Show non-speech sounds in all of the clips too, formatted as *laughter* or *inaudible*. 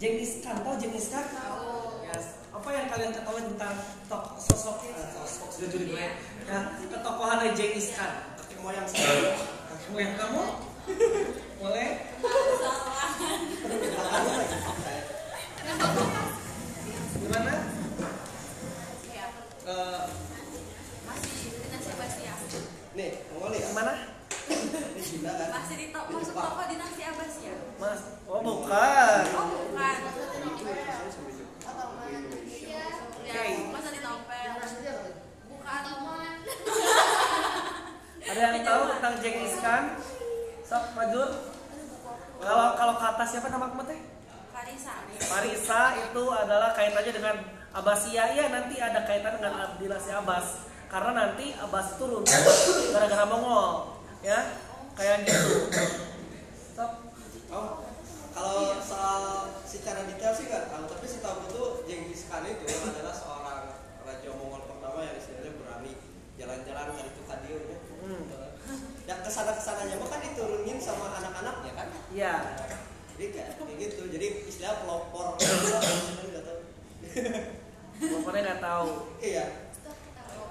Genghis Khan tahu Genghis Khan? Yes. Apa yang kalian ketahui tentang tok sosok eh, sosok sudah jadi gue ya ketokohan dari Genghis Khan kakek moyang saya. Kakek moyang kamu? Boleh? Gimana? Eh, Nih, Mongolia. gimana? Ini Cina kan? Masih di top, masuk toko dinasti Abbasiyah. mas oh bukan. Oh bukan. Ya, Oke. masa di novel. Bukan. Ada yang tahu tentang Genghis Khan sok majul. Kalau kalau kata siapa nama kamu teh? Farisa. Marisa itu adalah kaitannya dengan Abbasiyah ya nanti ada kaitan dengan dinasti Abbas. Karena nanti Abbas itu runtuh gara-gara Mongol ya. Kayak gitu. Stop. Oh, kalau soal secara detail sih nggak tahu, tapi setahu itu Genghis Khan itu adalah seorang raja Mongol pertama yang istilahnya berani jalan-jalan ke itu kadio ya. Hmm. Yang ke sana ke sananya mah kan diturunin sama anak-anaknya kan. ya Jadi kayak gitu. Jadi istilah pelopor. *coughs* Nggak tahu. pokoknya nggak tahu Iya.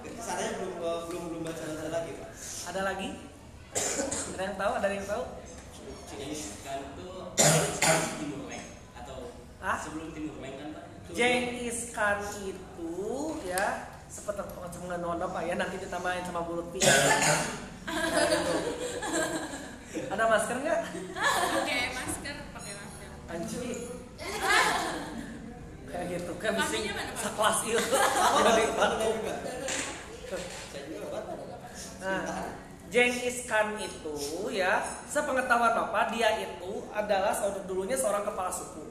Ke sananya belum belum belum baca baca lagi pak. ada lagi ada yang tahu ada yang tahu Khan itu Timur Leng atau ah sebelum Timur Leng kan Pak? Genghis Khan itu ya seperti pengen apa ya nanti ditambahin sama bulu pi *laughs* ada masker nggak? Pakai masker, pakai masker. anjir kayak gitu kan mesti sekelas itu. *laughs* Pak? batu nah Genghis Khan itu ya sepengetahuan bapak dia itu adalah saudara dulunya seorang kepala suku.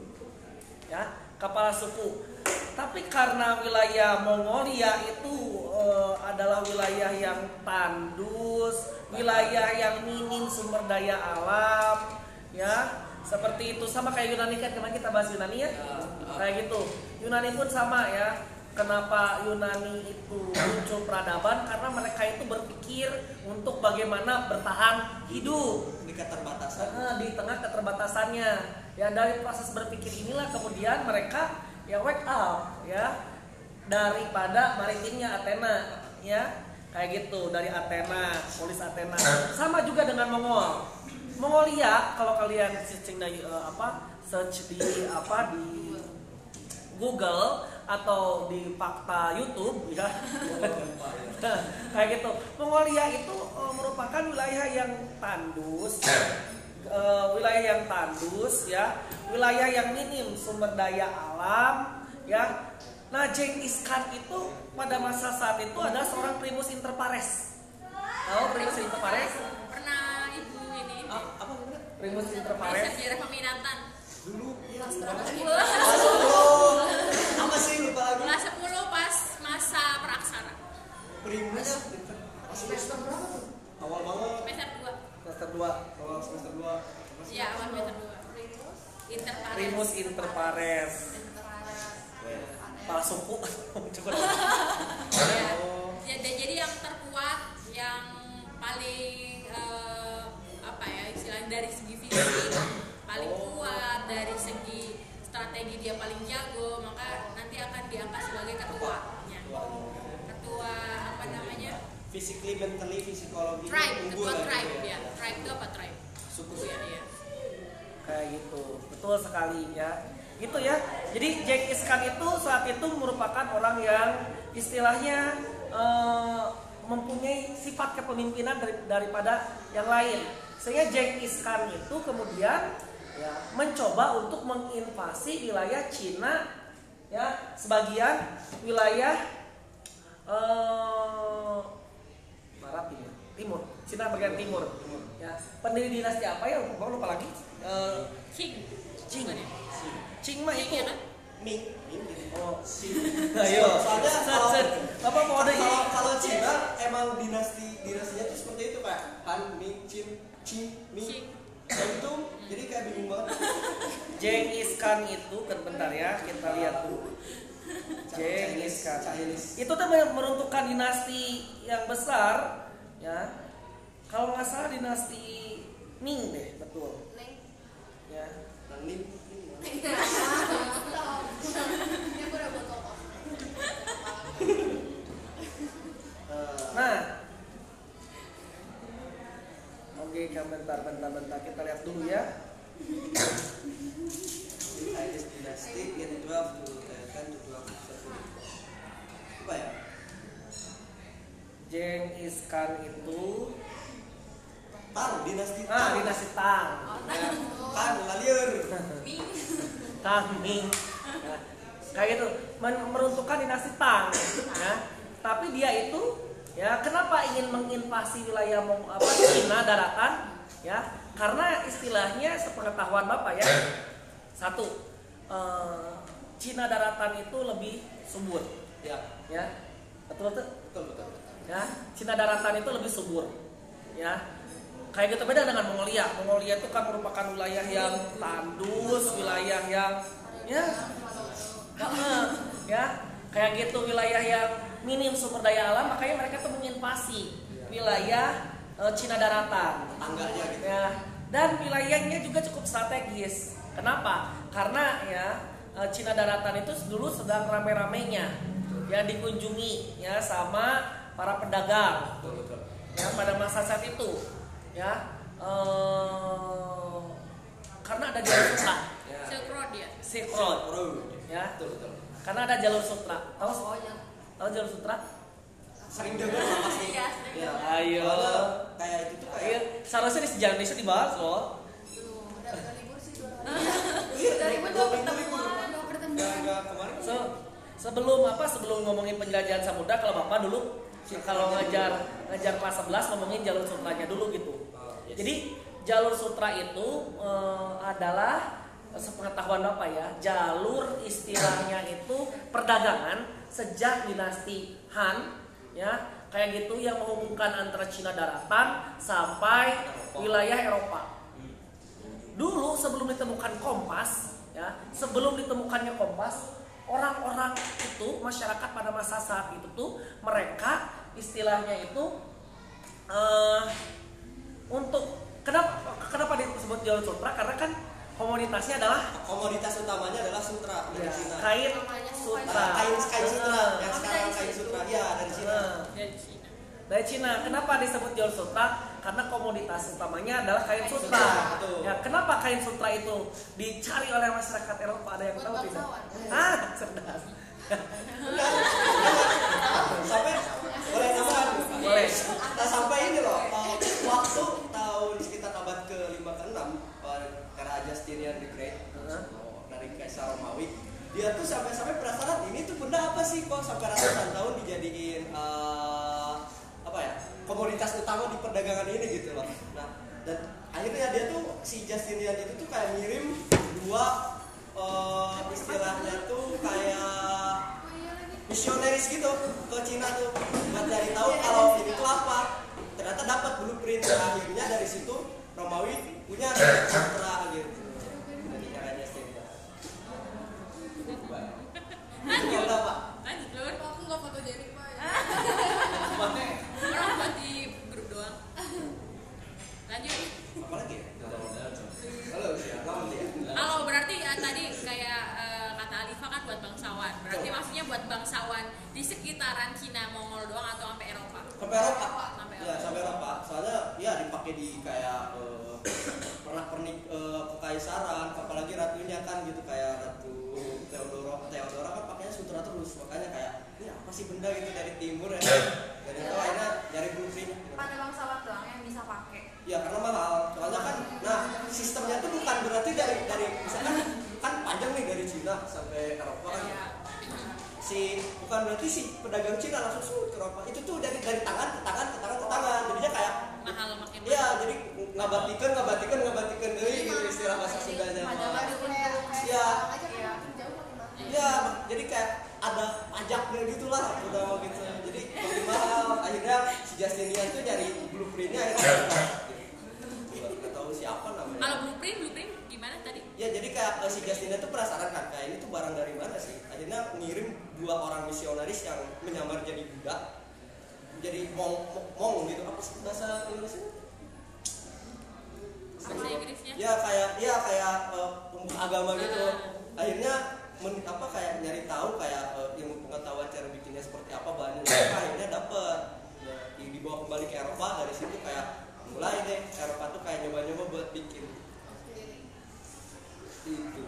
Ya kepala suku. Tapi karena wilayah Mongolia itu eh, adalah wilayah yang tandus wilayah yang minim sumber daya alam ya. Seperti itu sama kayak Yunani kan? Kemarin kita bahas Yunani ya? Kayak gitu. Yunani pun sama ya. Kenapa Yunani itu muncul peradaban? Karena mereka itu berpikir untuk bagaimana bertahan hidup. Di keterbatasan. Di tengah keterbatasannya. Ya dari proses berpikir inilah kemudian mereka ya wake up ya daripada maritimnya Athena ya kayak gitu dari Athena polis Athena. Sama juga dengan Mongol. Mongolia kalau kalian searching dari eh, apa search di apa di Google atau di fakta YouTube ya. *laughs* Kayak gitu. Mongolia itu eh, merupakan wilayah yang tandus. Eh, wilayah yang tandus ya. Wilayah yang minim sumber daya alam ya nah Genghis Khan itu pada masa saat itu adalah seorang primus inter pares tahu primus inter pares Pernah ibu ini Ah, apa namanya? primus inter pares sejarah peminatan. Dulu. Kelas Oh, apa sih lupa lagi? Kelas 10 pas masa praksara. Primus. Semester berapa tuh? Awal banget. Semester 2. semester 2 Awal semester 2. Iya, awal semester 2. Interpares. primus inter pares Interpares. Kepala suku. *laughs* Ya. Oh. Ya, dan jadi yang terkuat yang paling eh, apa ya istilahnya dari segi fisik paling kuat dari segi strategi dia paling jago maka nanti akan diangkat sebagai ketuanya ketua. Apa namanya? Physically, mentally, psikologi tribe ketua lah tribe gitu ya. Tribe itu apa tribe? Suku ya ya. Kayak gitu. Betul sekali ya gitu ya. Jadi Genghis Khan itu saat itu merupakan orang yang istilahnya eh, mempunyai sifat kepemimpinan dari, daripada yang lain. Sehingga Genghis Khan itu kemudian ya mencoba untuk menginvasi wilayah Cina ya sebagian wilayah eh, barat timur. Timur. Cina bagian timur. Ya. Pendiri dinasti apa ya? Lupa lupa lagi. Eh, King Cing. Cing mah itu. ya kan Ming, Ming gitu. Oh, Ayo. Soalnya Set, kalau-. Apa mau ada Kalau kalau Cina emang dinasti dinastinya tuh seperti itu pak. Han, Ming, Chin, Qing, Ming. Gitu. Jadi kayak bingung banget. Genghis Khan itu kan bentar ya kita lihat dulu. Genghis Khan. Chinese. Itu tuh meruntuhkan dinasti yang besar ya. Kalau nggak salah dinasti Ming deh, betul. Ya. *laughs* nah. Oke okay, bentar bentar bentar kita lihat dulu ya. Apa ya? Jeng Iskan itu Tang, dinasti ah Tang. dinasti Tang. Ya. Kan, lalieur. Tang Ming. Ya. Kayak men- meruntuhkan dinasti Tang. Ya. Tapi dia itu ya kenapa ingin menginvasi wilayah Mong- apa Cina daratan? Ya, karena istilahnya sepengetahuan Bapak ya. Satu, eh, Cina daratan itu lebih subur, Ya, ya. Betul betul. betul betul. betul. ya Cina daratan itu lebih subur ya kayak gitu beda dengan Mongolia. Mongolia itu kan merupakan wilayah yang tandus wilayah yang ya ya. Kayak gitu wilayah yang minim sumber daya alam makanya mereka tuh menginvasi wilayah eh, Cina daratan. Tangganya gitu. ya. Dan wilayahnya juga cukup strategis. Kenapa? Karena ya eh, Cina daratan itu dulu sedang rame-ramenya. Ya dikunjungi ya sama para pedagang. Betul betul. ya pada masa saat itu ya eh, karena ada jalur sutra Ya. Silk Road ya Silk Road Road. ya Betul betul. karena ada jalur sutra tahu tahu jalur sutra Sering dengar lah pasti. Iya, sering Ya. dengar. Ayo. Soalnya kayak itu tuh Iya, kayak seharusnya di sejarah Indonesia dibahas loh Iya, dua- dua pertemuan, dua pertemuan. So- sebelum apa sebelum ngomongin penjelajahan samudra kalau bapak dulu kalau ngajar ngajar kelas 11 ngomongin jalur sutranya dulu gitu. Oh, yes. jadi jalur sutra itu eh, adalah sepengetahuan bapak ya? Jalur istilahnya itu perdagangan sejak dinasti Han ya. Kayak gitu yang menghubungkan antara Cina daratan sampai wilayah Eropa. Dulu sebelum ditemukan kompas ya sebelum ditemukannya kompas orang-orang itu masyarakat pada masa saat itu tuh mereka istilahnya itu eh untuk kenapa kenapa disebut jalur sutra karena kan komoditasnya adalah komoditas utamanya adalah sutra dari ya, Cina. kain sutra Nah, kain kain sutra Eh, yang sekarang kain sutra ya dari Cina. dari Cina dari Cina. Kenapa disebut jalur sutra? Karena komoditas utamanya adalah kain Kain sutra. sutra. Ya, kenapa kain sutra itu dicari oleh masyarakat Eropa? Ada yang Buat tahu tidak? Ah, cerdas. Sampai boleh tambahan? Boleh. Nah sampai ini loh, waktu tahun sekitar abad ke 5 ke 6 Kera Justinian the Great dari Kaisar Romawi dia tuh sampai-sampai penasaran ini tuh benda apa sih kok sampai ratusan tahun dijadiin eh, apa ya komoditas utama di perdagangan ini gitu loh nah dan akhirnya dia tuh si Justinian itu tuh kayak ngirim dua eh, istilahnya tuh kayak misionaris gitu ke Cina tuh. Buat cari tahu kalau ini tuh apa. Ternyata dapat blueprint. Akhirnya dari situ Romawi punya sutra gitu dari caranya Pak? lanjut Lur Aku nggak foto jadi pak. orang buat di grup doang lanjut apa lagi ya? halo siapa dia kalau berarti ya, tadi kayak eh, kata Alifa kan buat bangsawan berarti Betul. maksudnya buat bangsawan di sekitaran Cina Mongol doang atau sampai Eropa? Sampai Eropa? Sampai ya Eropa. sampai Eropa. Soalnya ya dipakai di kayak eh, *coughs* pernah pernik eh, kekaisaran apalagi ratunya kan gitu kayak ratu Theodora Theodora kan pakainya sutra terus. Makanya kayak ini apa sih benda gitu dari timur ya? Dari itu akhirnya nyari blueprint. Pada bangsawan doang yang bisa pakai. ya karena mahal. Soalnya kan nah sistemnya tuh bukan berarti dari dari misalkan kan panjang nih dari Cina sampai Eropa kan. Ya si bukan berarti si pedagang Cina langsung surut ke Eropa itu tuh dari dari tangan ke tangan ke tangan ke tangan jadinya kayak mahal makin Iya, jadi ngabatikan, ngabatikan, ngabatikan deui gitu istilah bahasa Sundanya. Iya. mahal. Iya, jadi kayak ada pajaknya gitulah udah mau gitu. Jadi makin mahal. Akhirnya si Justinian tuh nyari blueprintnya akhirnya. *coughs* Nggak tahu siapa namanya. kalau blueprint blueprint Ya jadi kayak eh, si Justinian tuh penasaran kan, kayak ini tuh barang dari mana sih? Akhirnya ngirim dua orang misionaris yang menyamar jadi Buddha, jadi mong, mong, mong gitu. Apa sih bahasa Indonesia? bahasa Inggrisnya ya kayak ya kayak pemuka agama gitu Ah. akhirnya men- apa kayak nyari tahu kayak eh, ilmu pengetahuan cara bikinnya seperti apa bahannya akhirnya dapet ya, di- dibawa kembali ke Eropa dari situ kayak mulai deh Eropa tuh kayak nyoba-nyoba buat bikin itu.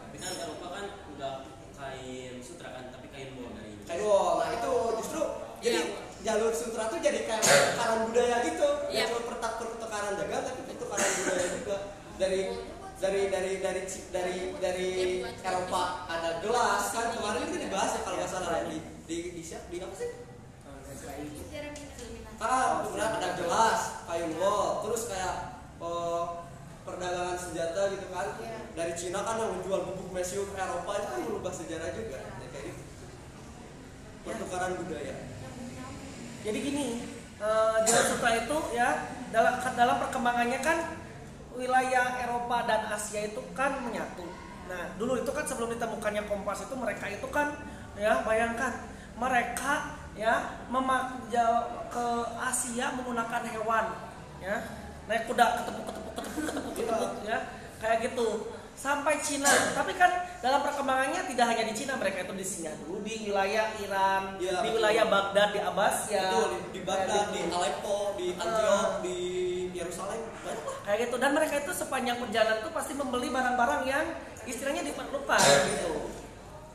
Tapi kan Eropa kan udah kain sutra kan, tapi kain wol dari kayak wow nah itu justru jadi Iya. jalur sutra tuh jadi kayak pertukaran budaya gitu. Ya cuma pertak pertukaran dagang tapi pertukaran budaya juga. Dari dari dari dari dari dari Eropa ada gelas. Kan kemarin itu dibahas ya kalau nggak salah ya, di di di siap di apa sih? Ah kemudian ada gelas kayu wall terus kayak eh, perdagangan senjata gitu kan. Iya. dari Cina kan yang menjual bubuk mesiu ke Eropa itu kan merubah sejarah juga. Ya, kayak gitu. Pertukaran budaya. Jadi gini, eh, Jalan Sutra itu ya dalam dalam perkembangannya kan wilayah Eropa dan Asia itu kan menyatu. Nah, dulu itu kan sebelum ditemukannya kompas itu mereka itu kan ya bayangkan mereka ya memak ke Asia menggunakan hewan ya. Naik kuda ketepuk ketepuk ketepuk ya. Kayak gitu. Sampai Cina. Tapi kan dalam perkembangannya tidak hanya di Cina mereka itu disinggah dulu di wilayah Iran Iya, di betul. wilayah Baghdad di Abbasya itu di, di Baghdad, di gitu. Aleppo, di Antioch, di Yerusalem banyak lah. Kayak gitu. Dan mereka itu sepanjang perjalanan itu pasti membeli barang-barang yang istilahnya diperlukan gitu.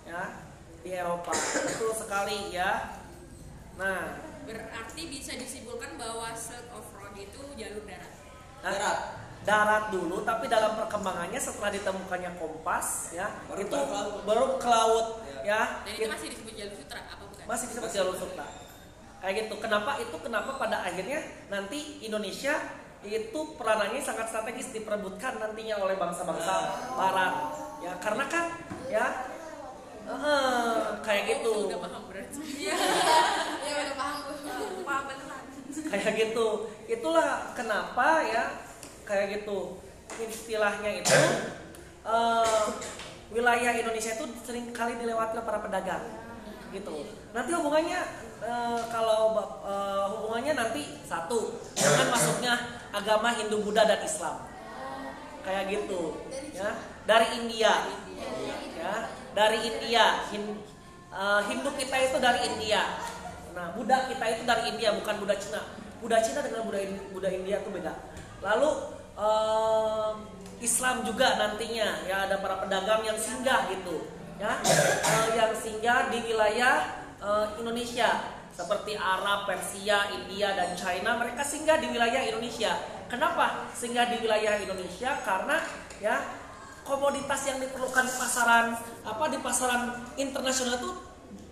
Ya di Eropa. Betul sekali ya. Nah. Berarti bisa disimpulkan bahwa Silk of Road itu jalur darat. Darat. Darat dulu tapi dalam perkembangannya setelah ditemukannya kompas ya Baru itu ke laut. baru ke laut ya Dan itu masih disebut jalur sutra apa bukan? masih disebut jalur sutra kayak gitu kenapa itu kenapa pada akhirnya nanti Indonesia itu peranannya sangat strategis diperebutkan nantinya oleh bangsa-bangsa barat ya karena kan ya eh, kayak gitu Oh, udah paham berarti. *laughs* Iya. Ya udah paham gue. Paham beneran. kayak gitu itulah kenapa ya kayak gitu. Istilahnya itu eh, wilayah Indonesia itu sering kali dilewati oleh para pedagang gitu. Nanti hubungannya eh, kalau eh, hubungannya nanti satu dengan masuknya agama Hindu Buddha dan Islam. Kayak gitu ya. Dari India ya. Dari India Hin- eh, Hindu kita itu dari India. Nah Buddha kita itu dari India bukan Buddha Cina. Buddha Cina dengan Buddha India itu beda. Lalu eh, Islam juga nantinya ya ada para pedagang yang singgah gitu ya Eh, yang singgah di wilayah eh, Indonesia seperti Arab, Persia, India dan China mereka singgah di wilayah Indonesia. Kenapa singgah di wilayah Indonesia? Karena ya komoditas yang diperlukan di pasaran apa di pasaran internasional itu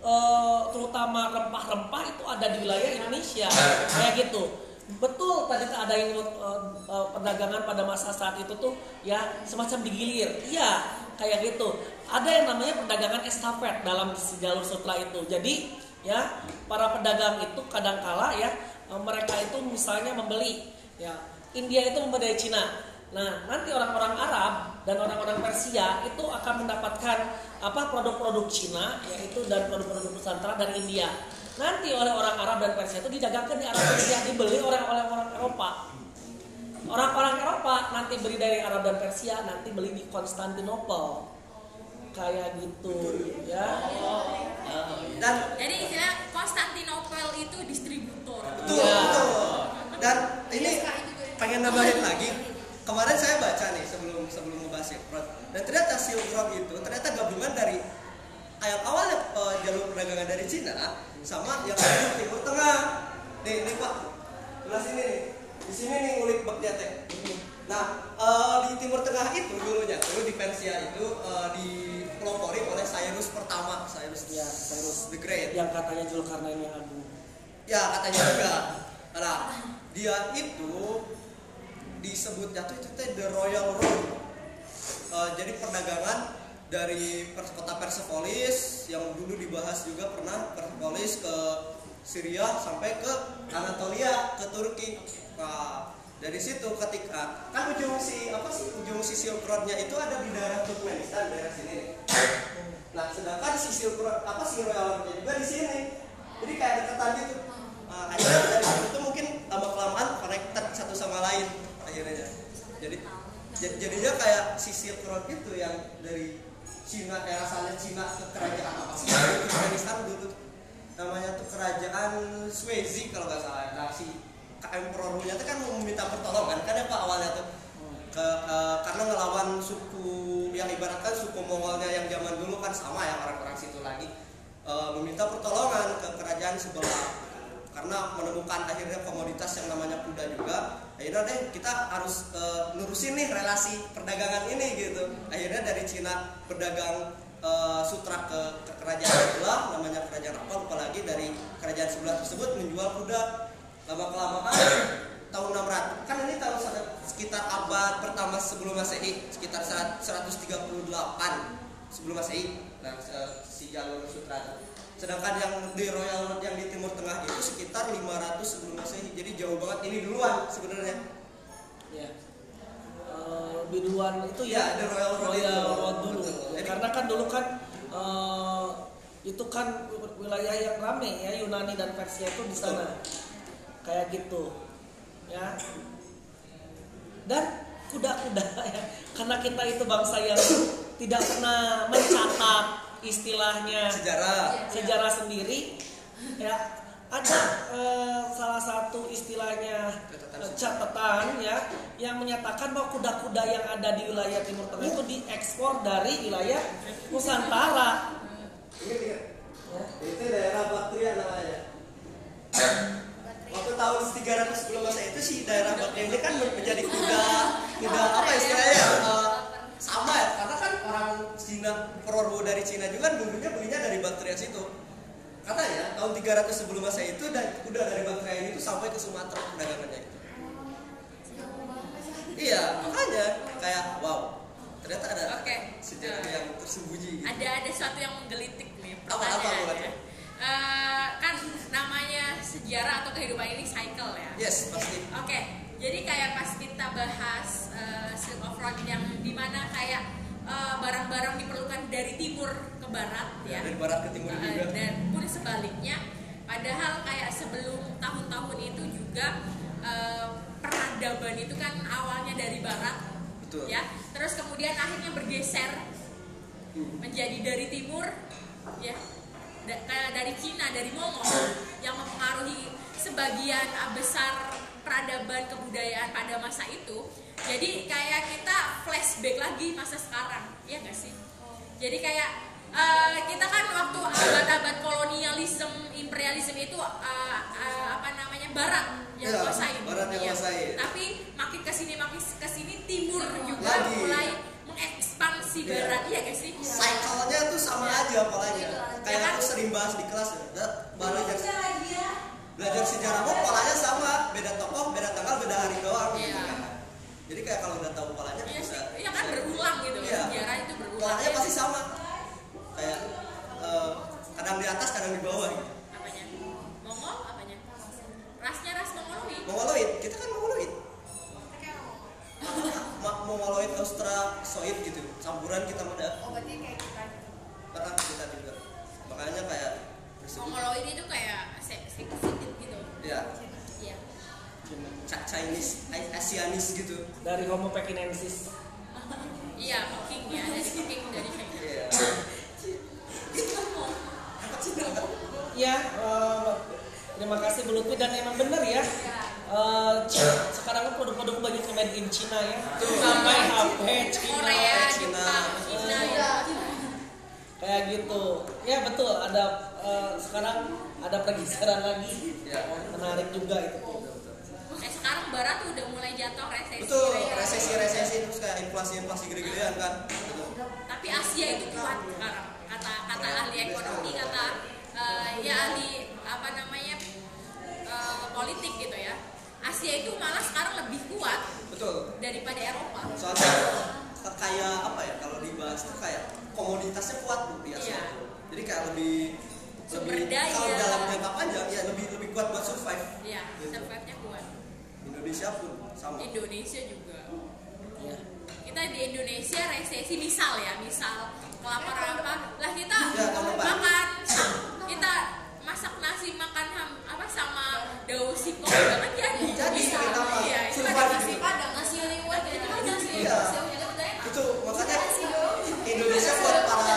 eh, terutama rempah-rempah itu ada di wilayah Indonesia kayak gitu. Betul tadi tuh ada yang eh, perdagangan pada masa saat itu tuh ya semacam digilir. Iya, kayak gitu. Ada yang namanya perdagangan estafet dalam jalur sutra itu. Jadi ya para pedagang itu kadangkala ya eh, mereka itu misalnya membeli ya India itu membeli Cina. Nah, nanti orang-orang Arab dan orang-orang Persia itu akan mendapatkan apa produk-produk Cina yaitu dan produk-produk Nusantara dari India. Nanti oleh orang Arab dan Persia itu didagangkan di Arab Persia dibeli oleh oleh orang Eropa. Orang-orang Eropa nanti beli dari Arab dan Persia, nanti beli di Konstantinopel. Kayak gitu, ya. dan Jadi istilah Konstantinopel itu distributor. betul Iya. betul dan ini pengen nambahin lagi kemarin saya baca nih sebelum sebelum ngebahas Silk Road dan ternyata Silk Road itu ternyata gabungan dari ayat awalnya eh, jalur perdagangan dari Cina sama yang di Timur Tengah nih nih pak sebelah sini nih di sini nih ngulik baknya teh nah eh, di Timur Tengah itu dulunya tuh di Persia itu eh, dipelopori oleh Cyrus pertama Cyrus Ya, Cyrus. the Great Yang katanya Zulkarnain yang agung. Ya katanya juga. Nah, dia itu disebutnya tuh itu teh the Royal Road. Eh, jadi perdagangan dari kota Persepolis yang dulu dibahas juga pernah Persepolis ke Syria sampai ke Anatolia ke Turki. Nah, dari situ ketika kan ujung si apa sih ujung si Silk Road-nya itu ada di daerah Turkmenistan daerah sini. Nah, sedangkan si Silk apa si Royal Road juga di sini. Jadi kayak deketan gitu. Nah, akhirnya dari situ mungkin lama kelamaan connected satu sama lain akhirnya. Jadi jad- jadinya kayak si Silk Road itu yang dari Cina era asalnya Cina ke kerajaan apa sih? Turkmenistan dulu namanya tuh kerajaan Swezi kalau nggak salah. Nah, si emperornya itu kan mau meminta pertolongan kan ya Pak awalnya tuh. Ke, ke- karena ngelawan suku yang ibaratkan suku Mongolnya yang zaman dulu kan sama ya orang-orang situ lagi. Eh, meminta pertolongan ke kerajaan sebelah. Karena menemukan akhirnya komoditas yang namanya kuda juga akhirnya deh kita harus eh, lurusin nih relasi perdagangan ini gitu. Akhirnya dari Cina berdagang eh, sutra ke, ke kerajaan sebelah namanya kerajaan apa lupa lagi dari kerajaan sebelah tersebut menjual kuda lama kelamaan tahun 600 kan ini tahun sekitar abad pertama sebelum masehi sekitar saat 138 sebelum masehi. Nah si jalur sutra. Sedangkan yang di royal road yang di timur tengah itu sekitar 500 sebelum masehi. Jadi jauh banget. Ini duluan sebenarnya. Ya lebih duluan itu Ya, ya, ada Royal Road Royal. Road dulu. Betul. Ya, Jadi- karena kan dulu kan eh, itu kan wilayah yang rame ya Yunani dan Persia itu di sana. Kayak gitu ya. Dan kuda-kuda *laughs* ya. Karena kita itu bangsa yang tidak pernah mencatat istilahnya sejarah sejarah sendiri ya ada eh, salah satu istilahnya Catatan eh, catatan ya yang menyatakan bahwa kuda-kuda yang ada di wilayah Timur Tengah itu diekspor dari wilayah Nusantara. Ingat ingat. Ya. Itu daerah Baktria namanya. Waktu tahun 300 sebelum masa itu sih daerah Baktria ini kan menjadi kuda, kuda apa istilahnya? eh, sama ya, karena kan orang Cina, Perorwo dari Cina juga kan dulunya belinya dari Baktria situ. Katanya tahun 300 sebelum masa itu dan kuda dari Baktria ini tuh sampai ke Sumatera perdagangannya itu. Iya, makanya kayak wow, ternyata ada Oke. sejarah Nah. yang tersembunyi. Gitu. ada ada sesuatu yang menggelitik nih Apa, apa, apa? Eh, kan namanya sejarah atau kehidupan ini cycle ya. Yes, pasti. Oke, jadi kayak pas kita bahas eh, Silk of Road yang di mana kayak eh, barang-barang diperlukan dari timur ke barat ya, Dari barat ke timur Eh, juga. dan pun sebaliknya. Padahal kayak sebelum tahun-tahun itu juga eh, peradaban itu kan awalnya dari barat, Betul. ya. Terus kemudian akhirnya bergeser menjadi dari timur ya da- kayak dari Cina dari Mongol yang mempengaruhi sebagian uh, besar peradaban kebudayaan pada masa itu jadi kayak kita flashback lagi masa sekarang ya gak sih jadi kayak uh, kita kan waktu abad-abad kolonialisme imperialisme itu uh, uh, apa namanya barat yang Iya, kuasain barat yang Iya. kuasain. tapi makin ke sini makin ke sini timur juga Lagi. mulai mengekspansi Iya. barat iya gak sih Cycle-nya tuh sama aja polanya. Kayak kan? aku sering bahas di kelas ya. Da- Belajar belajar sejarah kok polanya sama, beda tokoh, beda tanggal, beda hari doang gitu Iya. kan. Jadi kayak kalau udah tahu polanya Iya bisa. iya kan berulang gitu Iya. sejarah itu berulang. Polanya pasti sama. Kayak eh, kadang di atas, kadang di bawah gitu. Apanya? Mongol apanya? Rasnya ras Mongoloid. Mongoloid, kita kan Mongoloid. Mongoloid Austrasoid gitu. Campuran kita ada. Oh berarti kayak kita Karena kita juga. Makanya kayak Mongoloid itu kayak se- se- sedikit gitu. ya Iya. Ca- Chinese, Asianis gitu. Dari Homo pekinensis. *laughs* Iya, Peking ya, dari Peking dari China. Iya. *laughs* Ya, eh, terima kasih Bu Lutfi dan emang bener ya. Eh, sekarang kan produk-produk banyak yang made in China ya. Sampai HP China. Korea, Cina. Jepang, Cina ya. Kayak gitu. Ya betul, ada eh, sekarang ada pergeseran lagi. Ya. Menarik juga itu. Eh sekarang Barat tuh udah mulai jatuh resesi. Betul, ya. resesi-resesi terus kayak inflasi-inflasi gede-gedean kan. Betul. Tapi Asia itu kuat sekarang. Kata kata ahli ekonomi, kata eh, ya ahli apa namanya eh, politik gitu ya. Asia itu malah sekarang lebih kuat Betul. daripada Eropa. Soalnya kayak apa ya kalau dibahas tuh kayak komoditasnya kuat bu di Asia. Iya. Jadi kayak lebih Sumber lebih daya. kalau dalam jangka panjang ya lebih lebih kuat buat survive. Iya, Gitu. survive-nya kuat. Indonesia pun sama. Indonesia juga. Ya. Kita di Indonesia resesi misal ya, misal kelaparan apa, lah kita Ya, makan kita masak nasi makan ham, apa sama daun singkong kan jadi. Jadi, Bisa. Iya, itu Survive kan nasi padang nasi liwet gitu kan nasi Iya. kan. Itu makanya Indonesia buat para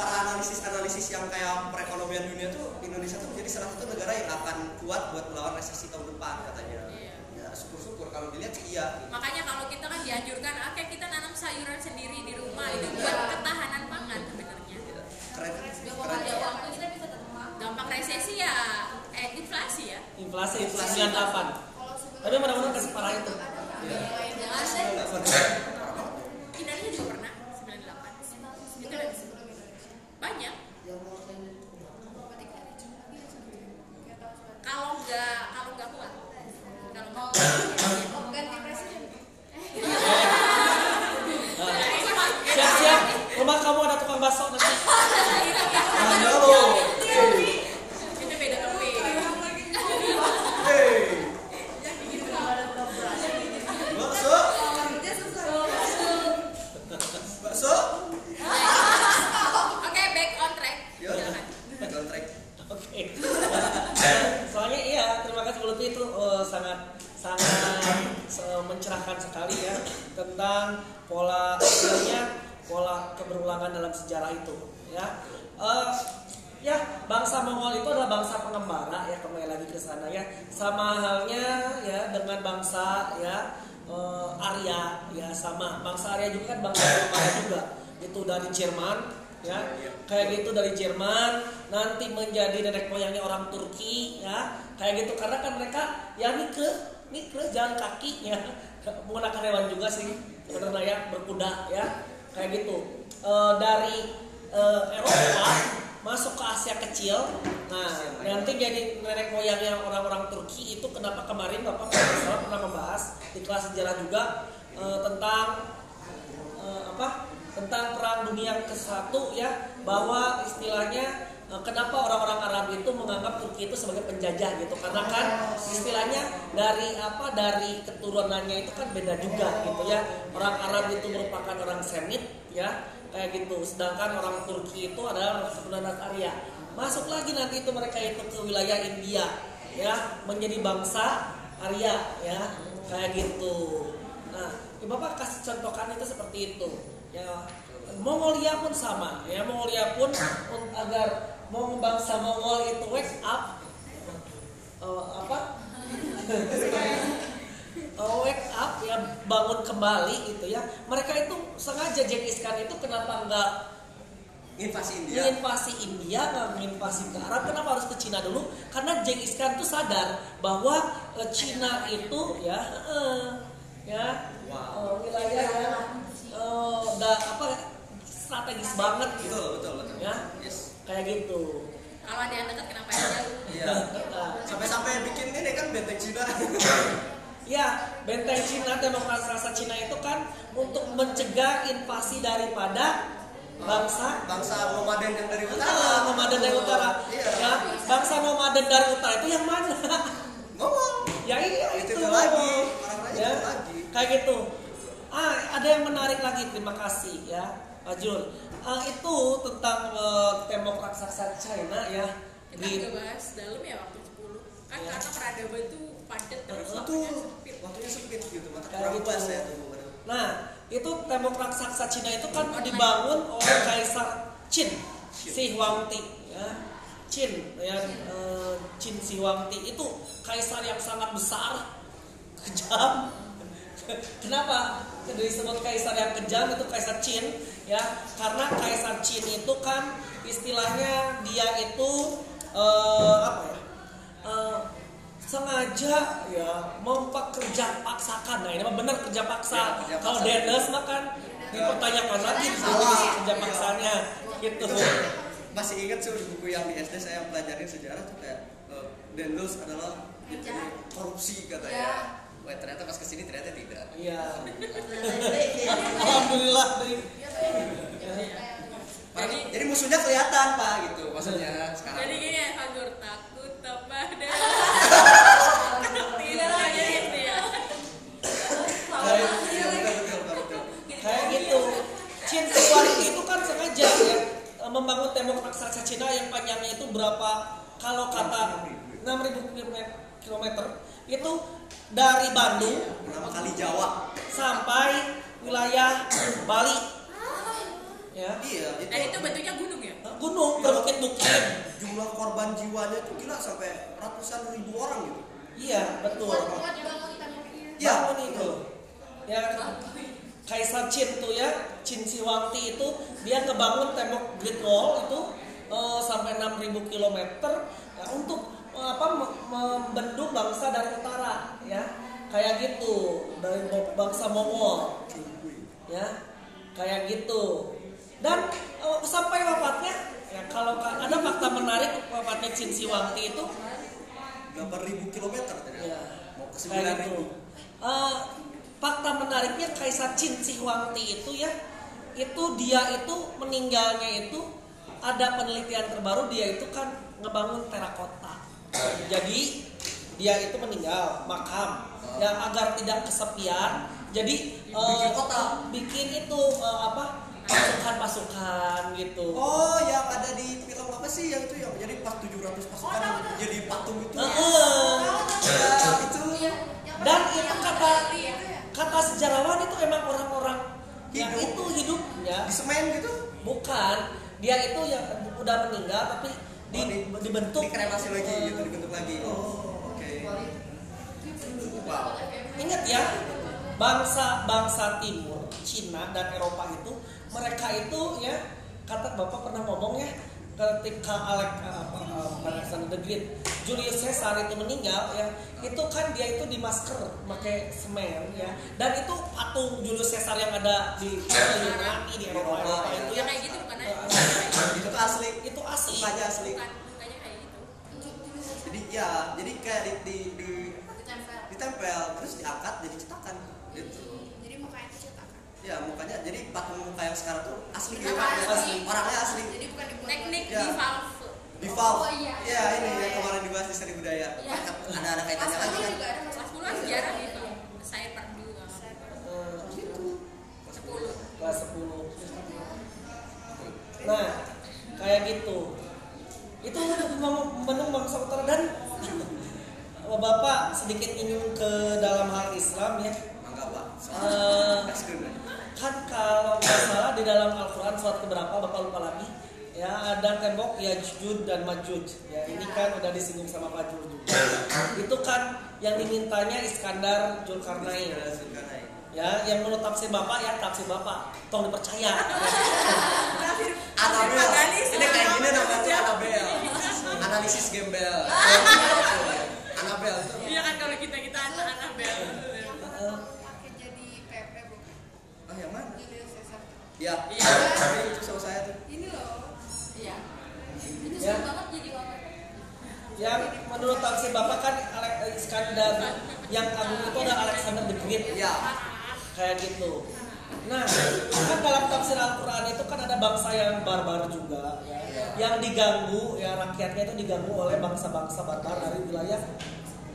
para, para analisis analisis yang kayak perekonomian dunia tuh Indonesia tuh menjadi salah satu negara yang akan kuat buat melawan resesi tahun depan katanya. Iya. Ya syukur-syukur kalau dilihat sih iya. Makanya kalau kita kan dianjurkan, oke kita nanam sayuran sendiri di rumah itu buat ketahanan pangan sebenarnya. Keren, mau keren. ada uang tuh kita bisa. Dampak resesi ya, eh 98 tapi mudah-mudahan kasih parah itu Jangan deh. Nggak pernah. Hindarnya juga pernah 98. Itu ada banyak. Kalau nggak kalau nggak kuat. Kalau nggak kuat. ganti presiden siap-siap rumah kamu ada tukang bakso nanti Ada loh. Itu beda topik. Hey. Bakso. Bakso. Oke, back on track. Yo. Silakan. Kontrak. Oke. Soalnya iya, terima kasih Bu Lutfi itu eh, sangat sangat se- mencerahkan sekali ya tentang pola istilahnya pola keberulangan dalam sejarah itu ya. Eh, ya bangsa Mongol itu adalah bangsa pengembara ya kembali lagi ke sana ya sama halnya ya dengan bangsa ya eh, Arya ya sama bangsa Arya juga kan bangsa pengembara juga itu dari Jerman ya kayak gitu dari Jerman nanti menjadi nenek moyangnya orang Turki ya. Kayak gitu karena kan mereka ya mikre mikre jalan kaki ya menggunakan *laughs* hewan juga sih sebenarnya ya berkuda ya. Kayak gitu. Eh, dari eh, Eropa masuk ke Asia kecil. Nah nanti jadi nenek moyangnya orang-orang Turki itu kenapa kemarin bapak Profesor pernah membahas di kelas sejarah juga eh, tentang eh, apa tentang perang dunia ke satu ya bahwa istilahnya eh, kenapa orang-orang Arab itu menganggap Turki itu sebagai penjajah gitu. Karena kan istilahnya dari apa dari keturunannya itu kan beda juga gitu ya. Orang Arab itu merupakan orang Semit ya kayak gitu. Sedangkan orang Turki itu adalah keturunan Arya masuk lagi nanti itu mereka itu ke wilayah India ya menjadi bangsa Arya ya kayak gitu. Nah ya bapak kasih contohkan itu seperti itu ya Mongolia pun sama ya Mongolia pun un- agar mau bangsa Mongol itu wake up eh, apa? Eh, *laughs* wake up ya bangun kembali gitu ya. Mereka itu sengaja Genghis Khan itu kenapa nggak Invasi India. menginvasi India nggak menginvasi ke Arab? Kenapa harus ke Cina dulu? Karena Genghis Khan tuh sadar bahwa eh, Cina itu ya eh, ya eh, wilayah udah apa strategis banget gitu Betul, betul, betul. ya Yes. kayak gitu Kalau ada yang dekat kenapa jauh? Iya. Sampai-sampai bikin ini kan benteng Cina. Ya, benteng Cina, demokrasi rasa Cina itu kan untuk mencegah invasi daripada bangsa Bangsa nomaden yang dari Ah, utara. nomaden dari utara. Iya. Ya, bangsa nomaden dari utara itu yang mana? Ngomong. ya iya Itu itu. lagi. Ya, itu lagi. kayak gitu. Ah, ada yang menarik lagi. Terima kasih ya, Pak Jul. Ah, itu tentang eh, tembok raksasa China ya. Kita Di, nggak bahas dalam ya waktu 10 Kan Ya. karena peradaban tuh padat terus Betul. waktunya sempit Waktunya sempit gitu. Kayak kurang gitu. pas ya tuh. Nah, itu tembok raksasa Cina itu kan dibangun oleh Kaisar Qin Shi Huangdi ya. Qin ya eh, Qin Shi Huangdi itu kaisar yang sangat besar, kejam. *laughs* Kenapa disebut kaisar yang kejam itu kaisar Qin ya? Karena kaisar Qin itu kan istilahnya dia itu eh, apa ya? Eh, sengaja ya mempekerja paksakan nah ini mah benar kerja paksa Ya, kerja kalau. Dendes mah kan dipertanyakan lagi Salah. kerja paksanya gitu Masih ingat sih di buku yang di SD saya pelajarin sejarah tuh kayak eh, Dendels adalah korupsi Ya. katanya. Wah ternyata pas ke sini ternyata tidak. iya alhamdulillah. Jadi, jadi musuhnya kelihatan pak gitu maksudnya sekarang. Jadi gini ya, Fagur takut kepada Tidak aja gitu ya Kayak- iya, betul, betul, betul, betul. kayak gitu Shi Huangdi itu kan sengaja ya membangun tembok raksasa Cina yang panjangnya itu berapa kalau kata 6000 km itu dari Bandung Pertama kali Jawa. sampai wilayah Bali ya Iya itu. Dan itu bentuknya gunung ya? gunung berbukit-bukit Jumlah korban jiwanya tuh gila sampai ratusan ribu orang gitu. iya betul temboknya. Iya. bangun itu ya Kaisar Qin tuh ya Qin Shi Huangdi itu dia ngebangun tembok Great Wall itu eh, sampai 6000 km ya, untuk apa me- membendung bangsa dari utara ya. Kayak gitu dari bangsa Mongol ya. Kayak gitu. Dan eh, sampai wafatnya ya kalau ka- ada fakta menarik wafatnya Chin Siwangti itu 8000 km ternyata. ya Mau ke 9000. gitu. Eh, fakta menariknya Kaisar Chin Siwangti itu ya itu dia itu meninggalnya itu ada penelitian terbaru dia itu kan ngebangun terakota jadi dia itu meninggal makam yang agar tidak kesepian jadi eh, Bikin kota. bikin itu eh, apa pasukan-pasukan gitu Oh, yang ada di film apa sih yang itu yang jadi pas 700 pasukan jadi patung itu. Heeh. Ya, itu. Iya, yang Dan itu yang kata itu ya. kata sejarawan itu emang orang-orang yang Hidup. itu hidupnya di semen gitu. bukan dia itu yang udah meninggal tapi di, Oh, di- dibentuk Dikremasi lagi gitu, dibentuk lagi. Oh, oke. Wow. Ingat ya, bangsa bangsa timur, Cina dan Eropa itu mereka itu ya kata Bapak pernah ngomong ya ketika Alek, apa, eh, bukan Alexander the Great, Julius Caesar itu meninggal ya, itu kan dia itu di masker pakai semen ya, dan itu patung Julius Caesar yang ada di Yunani di Eropa, itu yang ya, kayak gitu bukan aja eh, Itu tuh asli. itu asli. Mukanya asli. bukan mukanya kayak gitu Jadi ya, jadi kayak di di, di Ditempel. ditempel terus diangkat jadi cetakan gitu. Jadi mukanya itu cetakan. Ya mukanya jadi patung muka yang sekarang tuh asli orangnya asli. asli. Orangnya asli. Jadi bukan dibuat. teknik Ya. di valve Di valve. Oh, iya. Ya ini yang kemarin dibahas di seni budaya. Iya. Ada ada kaitannya lagi kan. juga ada kelas 10 sejarah gitu saya part 2 Eh, Gitu. 10 kelas 10 nah kayak gitu itu memang membenung bangsa utara dan *laughs* bapak sedikit ingin ke dalam hal Islam ya Mangga Pak. Eh, Gaskeun. Kan kalau nggak salah di dalam Al-Quran surat keberapa bapak lupa lagi ya ada tembok Yajud dan Majuj ya ini kan udah disinggung sama Pak Jur juga itu kan yang dimintanya Iskandar Zulkarnain Zulkarnain. ya yang menurut tafsir bapak ya tafsir bapak tolong dipercaya Anabel. Analisis. Ini kayak gini namanya Anabel. Analisis gembel. *laughs* Anabel itu. Yang mana? Julius Caesar. Ya. Iya. Tapi itu sama saya tuh. Ini loh. iya Itu Ya. banget jadi wawan. yang menurut tafsir bapak kan Ale- Iskandar yang agung itu ada Alexander the Great Ya. kayak gitu nah kan dalam tafsir Al-Quran itu kan ada bangsa yang barbar juga ya, yang diganggu ya rakyatnya itu diganggu oleh bangsa-bangsa barbar dari wilayah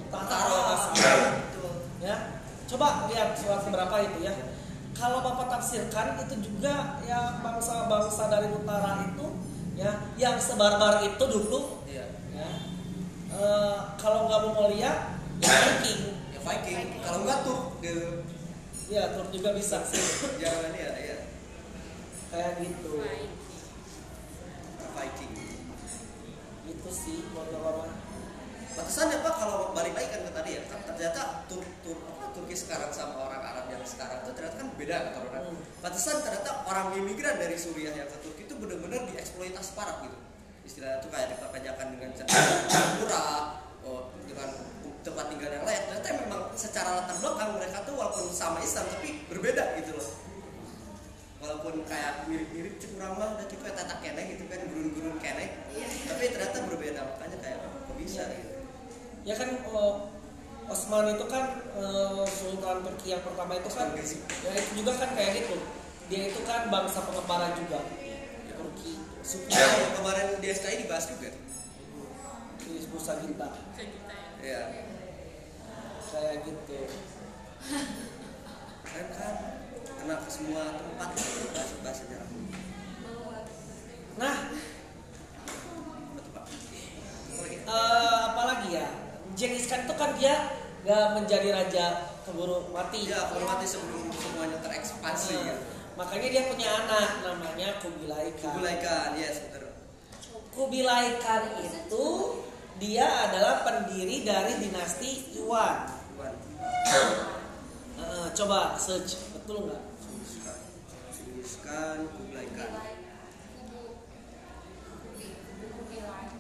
utara ya coba lihat surat seberapa itu ya kalau bapak tafsirkan itu juga ya bangsa-bangsa dari utara itu ya yang sebarbar itu dulu. Iya. ya. Eh, kalau nggak mau lihat ya Viking. Ya Viking. Kalau enggak tuh ya Turk juga bisa. Sih jangan ya ya. Kayak gitu. Viking. itu sih buat bapak Batasannya Pak kalau balik lagi kan ke tadi ya, kan ternyata tur tur apa Turki sekarang sama orang Arab yang sekarang itu ternyata kan beda keturunan. Hmm. Batasan ternyata orang imigran dari Suriah yang ke Turki itu benar-benar dieksploitasi parah gitu. Istilahnya itu kayak diperpanjangkan dengan cara murah, oh, dengan tempat tinggal yang layak. Ternyata memang secara latar belakang mereka tuh walaupun sama Islam tapi berbeda gitu loh. Walaupun kayak mirip-mirip cek kurang mah dan kita tata kene gitu kan gurun-gurun kene. Tapi ternyata berbeda makanya kayak kok bisa gitu. Ya kan eh, Osman itu kan eh, Sultan Turki yang pertama itu kan ya itu juga kan kayak gitu dia itu kan bangsa pengembara juga Turki suku Ya, kemarin di SKI dibahas juga. di Ginta sejuta ya Iya. kayak gitu kan? Kena ke semua tempat bahas bahas sejarah. nah Betul Pak. Apa lagi? eh, apalagi ya Genghis Khan itu kan dia nggak menjadi raja keburu mati Iya, kalau mati sebelum semuanya terekspansi. Eh, ya. makanya dia punya anak namanya Kubilai Khan Kubilai Khan, yes betul. Kubilai Khan itu dia adalah pendiri dari dinasti Yuan Iwan. Eh, coba search betul nggak. Genghis Khan, Kubilai Khan.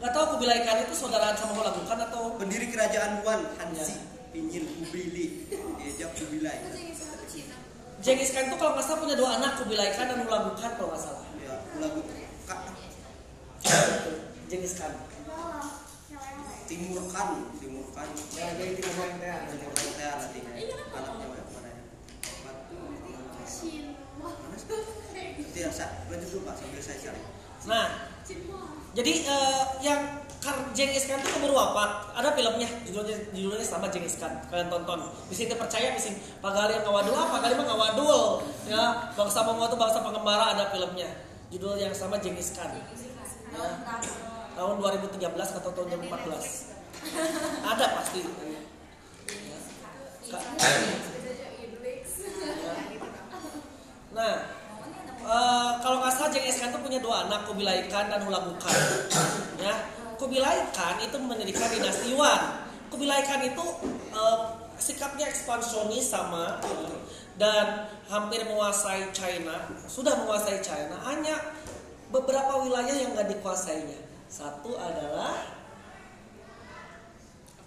Nggak tahu Kubilai Khan itu saudaraan sama Hulagu Khan atau Pendiri kerajaan Yuan Hanzi Pinyin Kubili diajak Kubilai. Genghis Khan itu kalau nggak salah punya dua anak Kubilai Khan dan Hulagu Khan kalau nggak salah. Ya, Kak Genghis Khan. Timur Kan, Timur Kan. Ya, jadi timur yang teh. Timur Kan teh nanti anaknya mana mana ya? Mana sih? Nanti ya, saya lanjut dulu Pak sambil saya cari. Nah, jadi eh, yang Kar Genghis Khan itu keburu wafat. Ada filmnya, judulnya judulnya sama Genghis Khan. Kalian tonton. Bisa kita percaya, bisa pagali yang ngawadul apa? Kali mah ngawadul. Ya, bangsa Mongol itu bangsa pengembara ada filmnya. Judul yang sama Genghis Khan. Ya, tahun 2013 atau tahun 2014. Ada pasti. Ya. Nah, eh, kalau nggak salah Genghis Khan itu punya dua anak, Kubilai Khan dan Hulagu Khan. *coughs* Ya, Kubilai Khan itu mendirikan dinasti Yuan. Kubilai Khan itu eh, sikapnya ekspansionis sama dan hampir menguasai China, sudah menguasai China. Hanya beberapa wilayah yang nggak dikuasainya. Satu adalah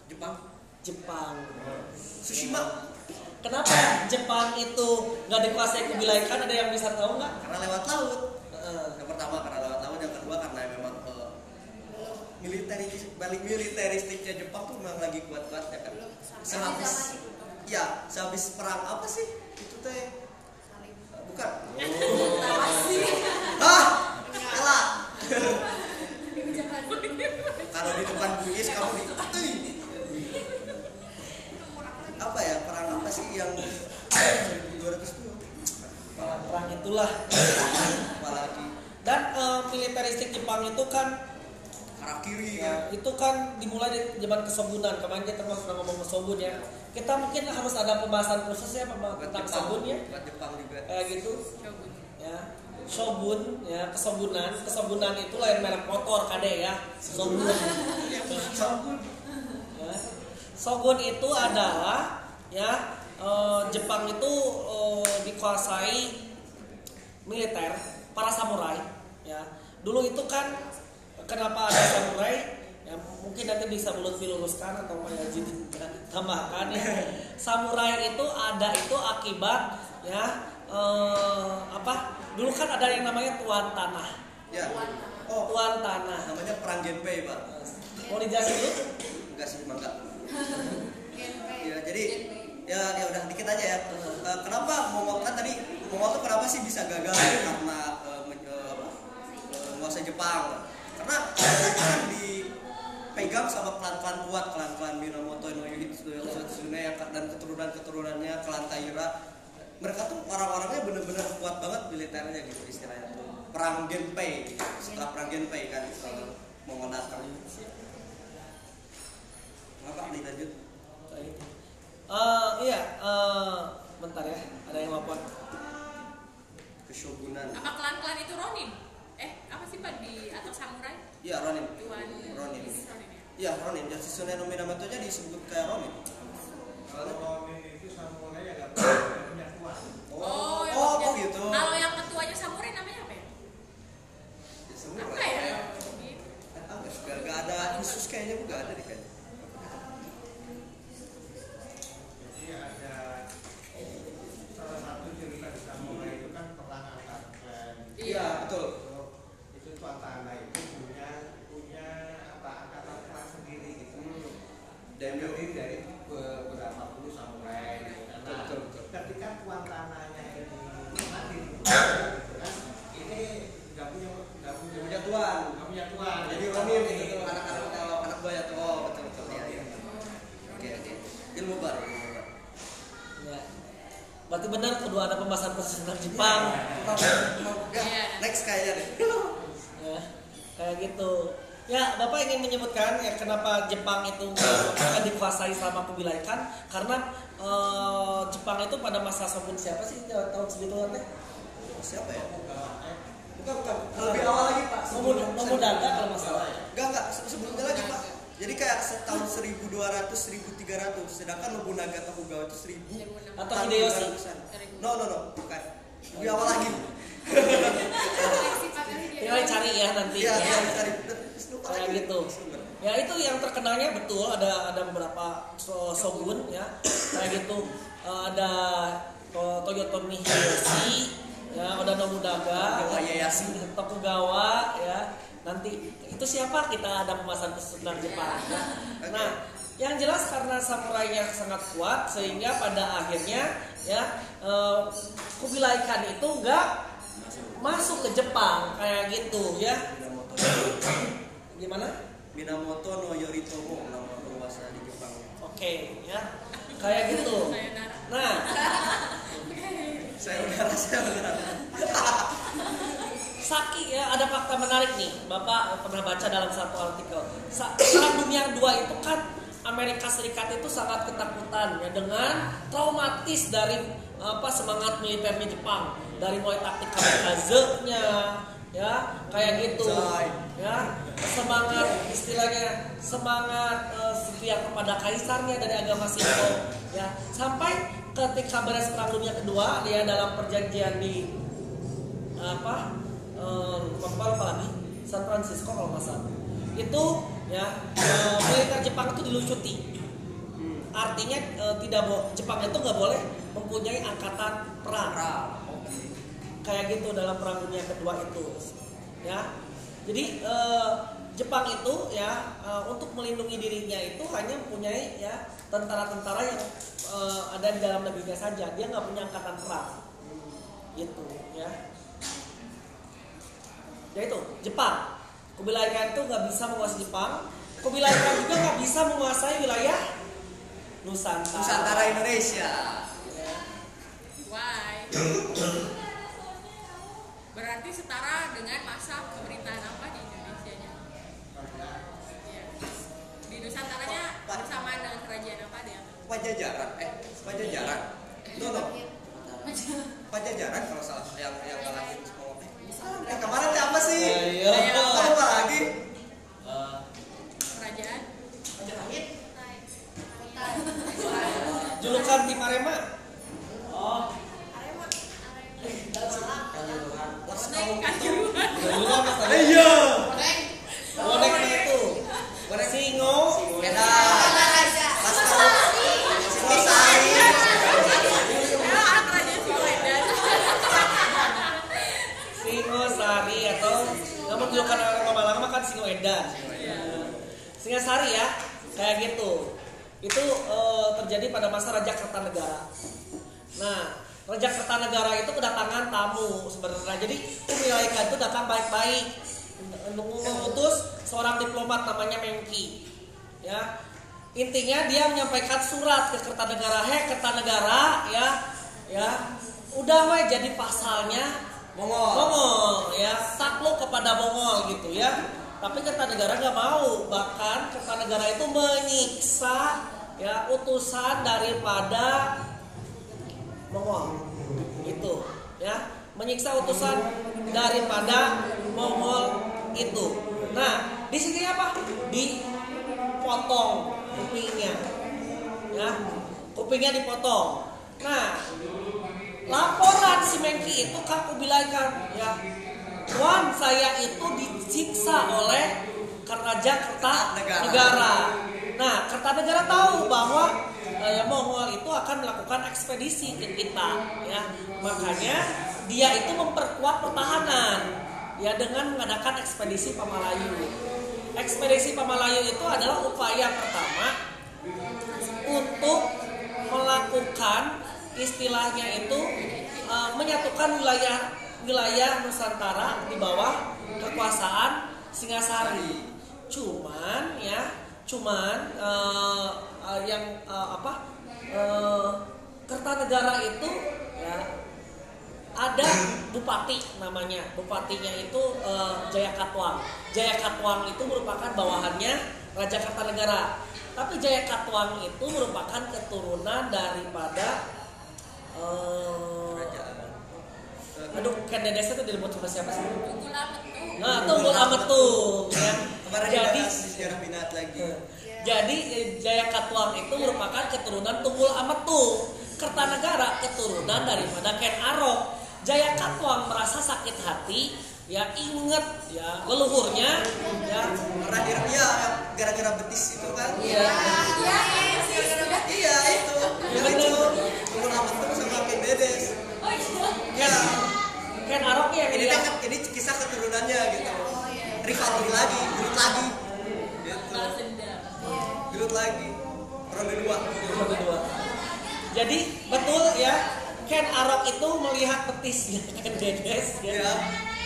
Jepang. Jepang. Tsushima Kenapa Jepang itu nggak dikuasai Kubilai Khan? Ada yang bisa tahu nggak? karena lewat laut. Yang pertama karena lewat laut, yang kedua karena memang eh, militeris balik militeristiknya Jepang tuh memang lagi kuat-kuat ya kan. Sehabis ya, sehabis perang apa sih? Itu teh bukan. Ah, kalah. Kalau di depan Bugis kamu di. *laughs* apa ya perang apa sih yang 1200 itu perang itulah. apalagi Dan eh, militeristik Jepang itu kan Harakiri ya, itu kan dimulai di zaman kesobunan. Kemarin kita sudah ngomong kesobun ya. Kita mungkin harus ada pembahasan khusus ya tentang Jepang, sobun ya. buat Jepang juga Kayak gitu. Shogun. Ya. Shogun ya kesobunan kesobunan itu lain merek motor kade ya Shogun Ya. Shogun itu adalah ya eh, Jepang itu eh, dikuasai militer para samurai ya. Dulu itu kan kenapa ada samurai? Ya mungkin nanti bisa mulut diluruskan atau Pak Yaji tambahkan ya. *laughs* Samurai itu ada itu akibat ya eh, apa? Dulu kan ada yang namanya tuan tanah. Ya. Oh tuan tanah. Namanya perang Genpei pak. Mau dijelasin dulu? Enggak sih enggak ya jadi ya ya udah dikit aja ya. Eh, kenapa Mongol kan tadi Mongol tuh kenapa sih bisa gagal karena menguasai Jepang? Karena kan dipegang sama klan-klan kuat klan-klan Minamoto no Yoshitsune dan keturunan-keturunannya klan Taira. Mereka tuh orang-orangnya bener-bener kuat banget militernya gitu istilahnya tuh. Perang Genpei setelah perang Genpei kan Mongol datang apa dilanjut Eh, iya eh, bentar ya ada yang lapor. Keshogunan Apa klan-klan itu Ronin? Eh, apa sih Pak di atau samurai? Iya Ronin Tuan Ronin Ronin ya? Iya Ronin dan si Sunan Minamoto nya disebut kayak Ronin Kalau Ronin itu samurai yang nggak punya tuan. Oh, yang oh, maksudnya- oh gitu Kalau yang ketuanya samurai namanya apa ya? Ya, semua Apa ya? Gitu. Ah, nggak nggak- nggak ada khusus kayaknya nggak ada deh kayaknya Jadi ada salah satu cerita di samurai itu kan perang antar klan. iya betul Itu, itu tuan tanah itu punya punya apa angkatan perang sendiri gitu. Dan Daimyo. terdiri dari beberapa puluh samurai. Gitu. kan. Nah, Betul, betul. ketika tuan tanahnya ini mati, gitu kan, ini nggak punya nggak punya Dia punya tuan nggak punya tuan. jadi Ronin itu tuh anak-anak oh, anak buaya tuh oh betul betul ya iya oke oke ilmu baru ilmu baru ya berarti benar kedua ada pembahasan khusus tentang Jepang ya Iya. next kayaknya deh ya kayak gitu ya bapak ingin menyebutkan ya kenapa Jepang itu akan dikuasai sama Kubilai Khan karena eh, Jepang itu pada masa Shogun siapa sih tahun segitu teh siapa ya bukan bukan lebih awal lagi pak Nobunaga kalau nggak salah Enggak, enggak, Se- sebelumnya lagi Pak. Jadi kayak setahun 1200, 1300, sedangkan Nobunaga Tokugawa itu 1000 Atau Hideyoshi. No, no, no, bukan. Lebih awal lagi. tinggal cari ya nanti Iya, ya. cari. Terus lupa Kayak lagi. gitu. Ya itu yang terkenalnya betul ada ada beberapa so- shogun ya. Kayak gitu. Eh, ada To- Toyotomi Hideyoshi ya Oda Nobunaga Tokugawa Ieyasu. Tokugawa ya. Nanti itu siapa? Kita ada khusus tentang Jepang. Ya. Nah yang jelas karena samurainya sangat kuat sehingga pada akhirnya ya eh, Kubilai Khan itu nggak masuk ke Jepang. Kayak gitu ya. Minamoto gimana? Minamoto no Yoritomo nama penguasa di Jepang. Oke ya. Kayak gitu. Nah. Saya udara saya Saki ya ada fakta menarik nih. Bapak pernah baca dalam satu artikel. Perang Dunia II itu kan Amerika Serikat itu sangat ketakutan ya dengan traumatis dari apa semangat militernya Jepang. Dari mulai taktik kamikaze-nya ya kayak gitu. Ya semangat istilahnya semangat eh, setia kepada kaisarnya dari agama Shinto ya sampai ketika beres perang dunia kedua dia dalam perjanjian di apa lupa lagi? San Francisco kalau nggak salah. Itu ya eh, militer Jepang itu dilucuti. Artinya eh, tidak Jepang itu nggak boleh mempunyai angkatan perang kayak gitu dalam perang dunia kedua itu ya. Jadi eh, Jepang itu ya eh, untuk melindungi dirinya itu hanya mempunyai ya tentara-tentara yang eh, ada di dalam negerinya saja. Dia nggak punya angkatan perang. Gitu ya. Ya itu Jepang. Kubilai Khan itu nggak bisa menguasai Jepang. Kubilai Khan juga nggak bisa menguasai wilayah Nusantara. Nusantara Indonesia. Ya. Why? *coughs* Berarti setara dengan masa pemerintahan apa di Indonesia nya? Ya. Di Nusantaranya bersamaan dengan kerajaan apa dia? Pajajaran. Eh Pajajaran. No no Pajajaran kalau salah yang yang ngalahin sekolah eh kemarin apa sih. Kamu apa lagi? Eh, Kerajaan? julukan tim Arema oh Naik kanjuruhan. julukan mas tadi iya bonek itu Bonek. singo Beda Mas kalau Singosari Ya, kerajaan Siwedan. singo sari atau namun julukan orang Malang mah kan singo edan Singasari ya kayak gitu itu eh, terjadi pada masa Raja Kertanegara nah Raja Kertanegara itu kedatangan tamu sebenarnya jadi Kubilai Khan itu datang baik-baik untuk mengutus diplomat namanya Mengki. Ya. Intinya dia menyampaikan surat ke Kertanegara heh Kertanegara ya. Ya. Udah weh jadi pasalnya Mongol Mongol ya. Takluk kepada Mongol gitu ya. Tapi Kertanegara nggak mau. Bahkan Kertanegara itu menyiksa ya utusan daripada Mongol itu ya. Menyiksa utusan daripada Mongol itu. Nah di sini apa dipotong kupingnya ya kupingnya dipotong nah laporan si Mengki itu Kubilai Khan ya Tuan saya itu disiksa oleh Raja Kertanegara. Nah, Kertanegara tahu bahwa eh, Mongol itu akan melakukan ekspedisi ke kita, ya. Makanya dia itu memperkuat pertahanan, ya dengan mengadakan ekspedisi Pamalayu. Ekspedisi Pamalayu itu adalah upaya pertama untuk melakukan istilahnya itu eh, menyatukan wilayah wilayah Nusantara di bawah kekuasaan Singasari. Cuman ya, cuman eh, eh, yang eh, apa eh, Kertanegara itu ya ada bupati namanya. Bupatinya itu eh, Jaya Katwang. Jaya Katwang itu merupakan bawahannya Raja Kertanegara tapi Jaya Katwang itu merupakan keturunan daripada eh, aduh kan dedesnya tuh dilebut sama siapa sih? Tunggul nah Tunggul Ametung ya. Kemarin jadi sejarah binat lagi. Jadi eh, Jaya Katwang itu merupakan keturunan Tunggul Ametung. Kertanegara keturunan daripada Ken Arok. Jaya Katwang merasa sakit hati ya inget ya leluhurnya ya dia ya gara-gara betis itu kan. Iya. Iya, iya. Iya itu. Iya, Yang bener. itu. Umur amat tuh sama Ken Dedes. Ya. Ken Arok ya Ini dia kan ini kisah keturunannya gitu. Rivalry lagi, gerut lagi. Gitu. lagi. Ronde dua. Ronde dua. Jadi betul ya Ken Arok itu melihat petisnya *laughs* Ken Dedes ya. Iya.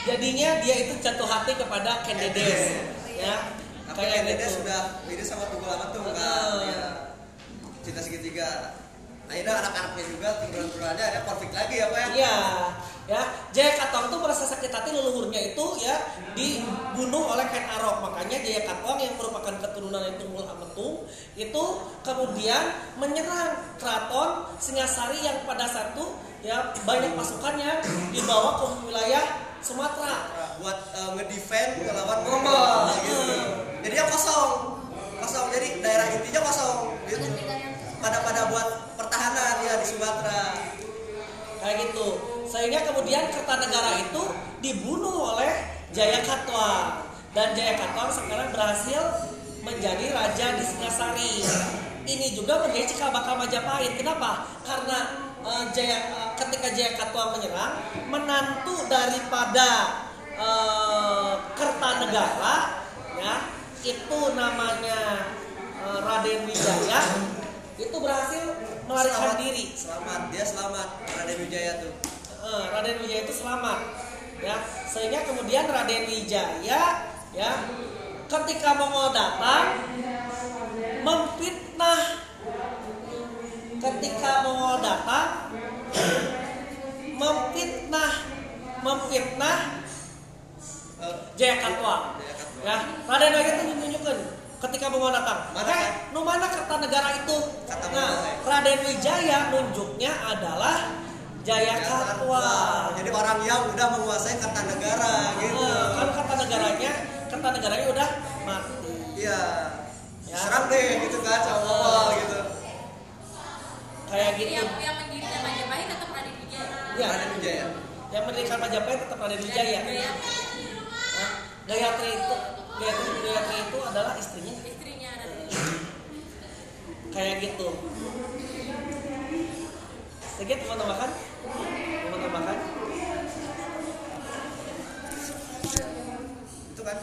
Jadinya dia itu jatuh hati kepada Ken Dedes ya. Tapi Ken Kayak Dedes gitu. sudah ini sama Tunggu Lama tuh kan. Ya. Cinta segitiga. Akhirnya anak-anaknya juga turunan-turunannya ada konflik lagi ya Pak ya? Iya, ya. Jaya Katwang tuh merasa sakit hati leluhurnya itu ya dibunuh oleh Ken Arok. Makanya Jaya Katwang yang merupakan keturunan dari Tunggul Ametung itu kemudian menyerang keraton Singasari yang pada satu ya banyak pasukannya dibawa ke wilayah Sumatera. buat uh, ngedefend ngelawan Oh, Mongol gitu. Jadi ya kosong. Kosong. Jadi daerah intinya kosong gitu. Pada pada buat pertahanan ya di Sumatera. Kayak gitu. Sehingga kemudian Kertanegara itu dibunuh oleh Jaya Katwang dan Jaya Katwang sekarang berhasil menjadi raja di Singasari. Ini juga menjadi cikal bakal Majapahit. Kenapa? Karena eh, Jaya eh, ketika Jaya Katwang menyerang, menantu daripada eh, Kertanegara ya itu namanya eh, Raden Wijaya itu berhasil melarikan Selamat. diri Selamat, dia selamat. Raden Wijaya tuh. Eh, Raden Wijaya itu selamat ya sehingga kemudian Raden Wijaya ya ketika Mongol datang memfitnah ketika Mongol datang memfitnah memfitnah Eh, Jaya Katwang Jaya Katwang. ya Raden Wijaya itu menunjukkan ketika Mongol datang Mana eh kan? nu mana Kertanegara itu Kata nah eh. Raden Wijaya nunjuknya adalah Jaya Katwang Jadi orang yang udah menguasai Kertanegara gitu. Eh, kan kata negaranya kata negaranya udah mati. Iya. Ya. Serang deh gitu kan sama Mongol gitu. kayak gitu. yang yang mendirikan Majapahit tetap Raden Wijaya. Ya Raden Wijaya. yang mendirikan Majapahit tetap Raden Wijaya. Dan Gayatri, Nah, Gayatri itu Gayatri, Gayatri itu adalah istrinya. Istrinya Raden kayak gitu Sakit mau tambahkan? Mau tambahkan? Itu kan?